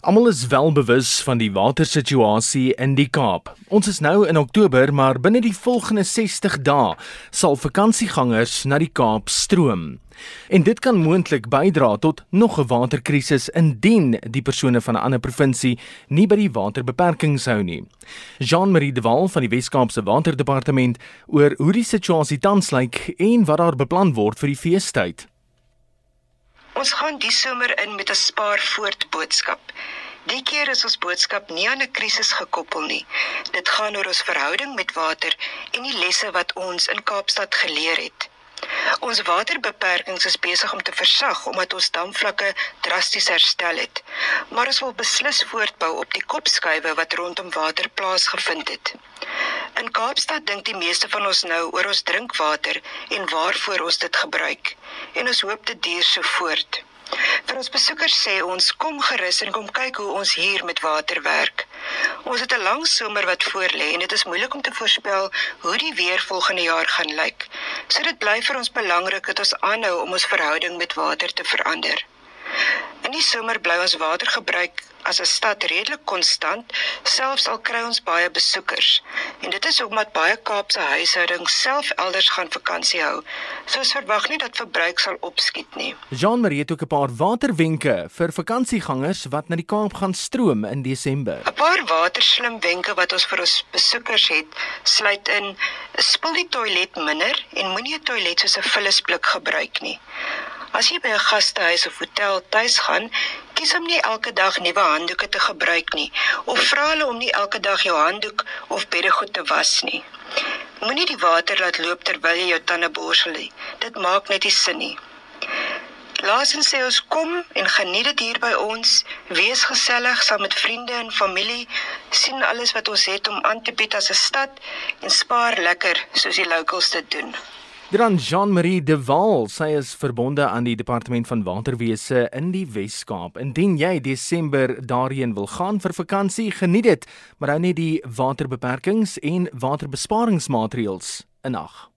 Almal is wel bewus van die watersituasie in die Kaap. Ons is nou in Oktober, maar binne die volgende 60 dae sal vakansiegangers na die Kaap stroom. En dit kan moontlik bydra tot nog 'n waterkrisis indien die persone van 'n ander provinsie nie by die waterbeperkings hou nie. Jean-Marie de Waal van die Wes-Kaapse Waterdepartement oor hoe die situasie tans lyk en wat daar beplan word vir die feestyd. Ons gaan die somer in met 'n spaar voort boodskap. Die keer is ons boodskap nie aan 'n krisis gekoppel nie. Dit gaan oor ons verhouding met water en die lesse wat ons in Kaapstad geleer het. Ons waterbeperkings is besig om te versag omdat ons damvlakke drasties herstel het. Maar ons wil beslis voortbou op die kopskuive wat rondom water plaasgevind het. In Kaapstad dink die meeste van ons nou oor ons drinkwater en waarvoor ons dit gebruik en ons hoop dit duur so voort. Vir ons besoekers sê ons kom gerus en kom kyk hoe ons hier met water werk. Ons het 'n lang somer wat voorlê en dit is moeilik om te voorspel hoe die weer volgende jaar gaan lyk. So dit bly vir ons belangrik dat ons aanhou om ons verhouding met water te verander. In die somer bly ons watergebruik as 'n stad redelik konstant, selfs al kry ons baie besoekers. En dit is omdat baie Kaapse huishoudings self elders gaan vakansie hou. So ons verwag nie dat verbruik sal opskiet nie. Jean-Marie het ook 'n paar waterwenke vir vakansiegangers wat na die Kaap gaan stroom in Desember. 'n Paar waterslim wenke wat ons vir ons besoekers het, sluit in: spil die toilet minder en moenie 'n toilet soos 'n vullisblik gebruik nie. As jy by 'n gastehuis of hotel tuis gaan, kies om nie elke dag nuwe handdoeke te gebruik nie of vra hulle om nie elke dag jou handdoek of beddegoed te was nie. Moenie die water laat loop terwyl jy jou tande borsel nie. Dit maak net nie sin nie. Laasens sê ons kom en geniet dit hier by ons, wees gesellig saam met vriende en familie, sien alles wat ons het om aan te bied as 'n stad en spaar lekker soos die locals dit doen. Dan Jean-Marie De Waal, sy is verbonde aan die Departement van Waterwese in die Wes-Kaap. Indien jy Desember daarheen wil gaan vir vakansie, geniet dit, maar hou net die waterbeperkings en waterbesparingsmaatreëls in ag.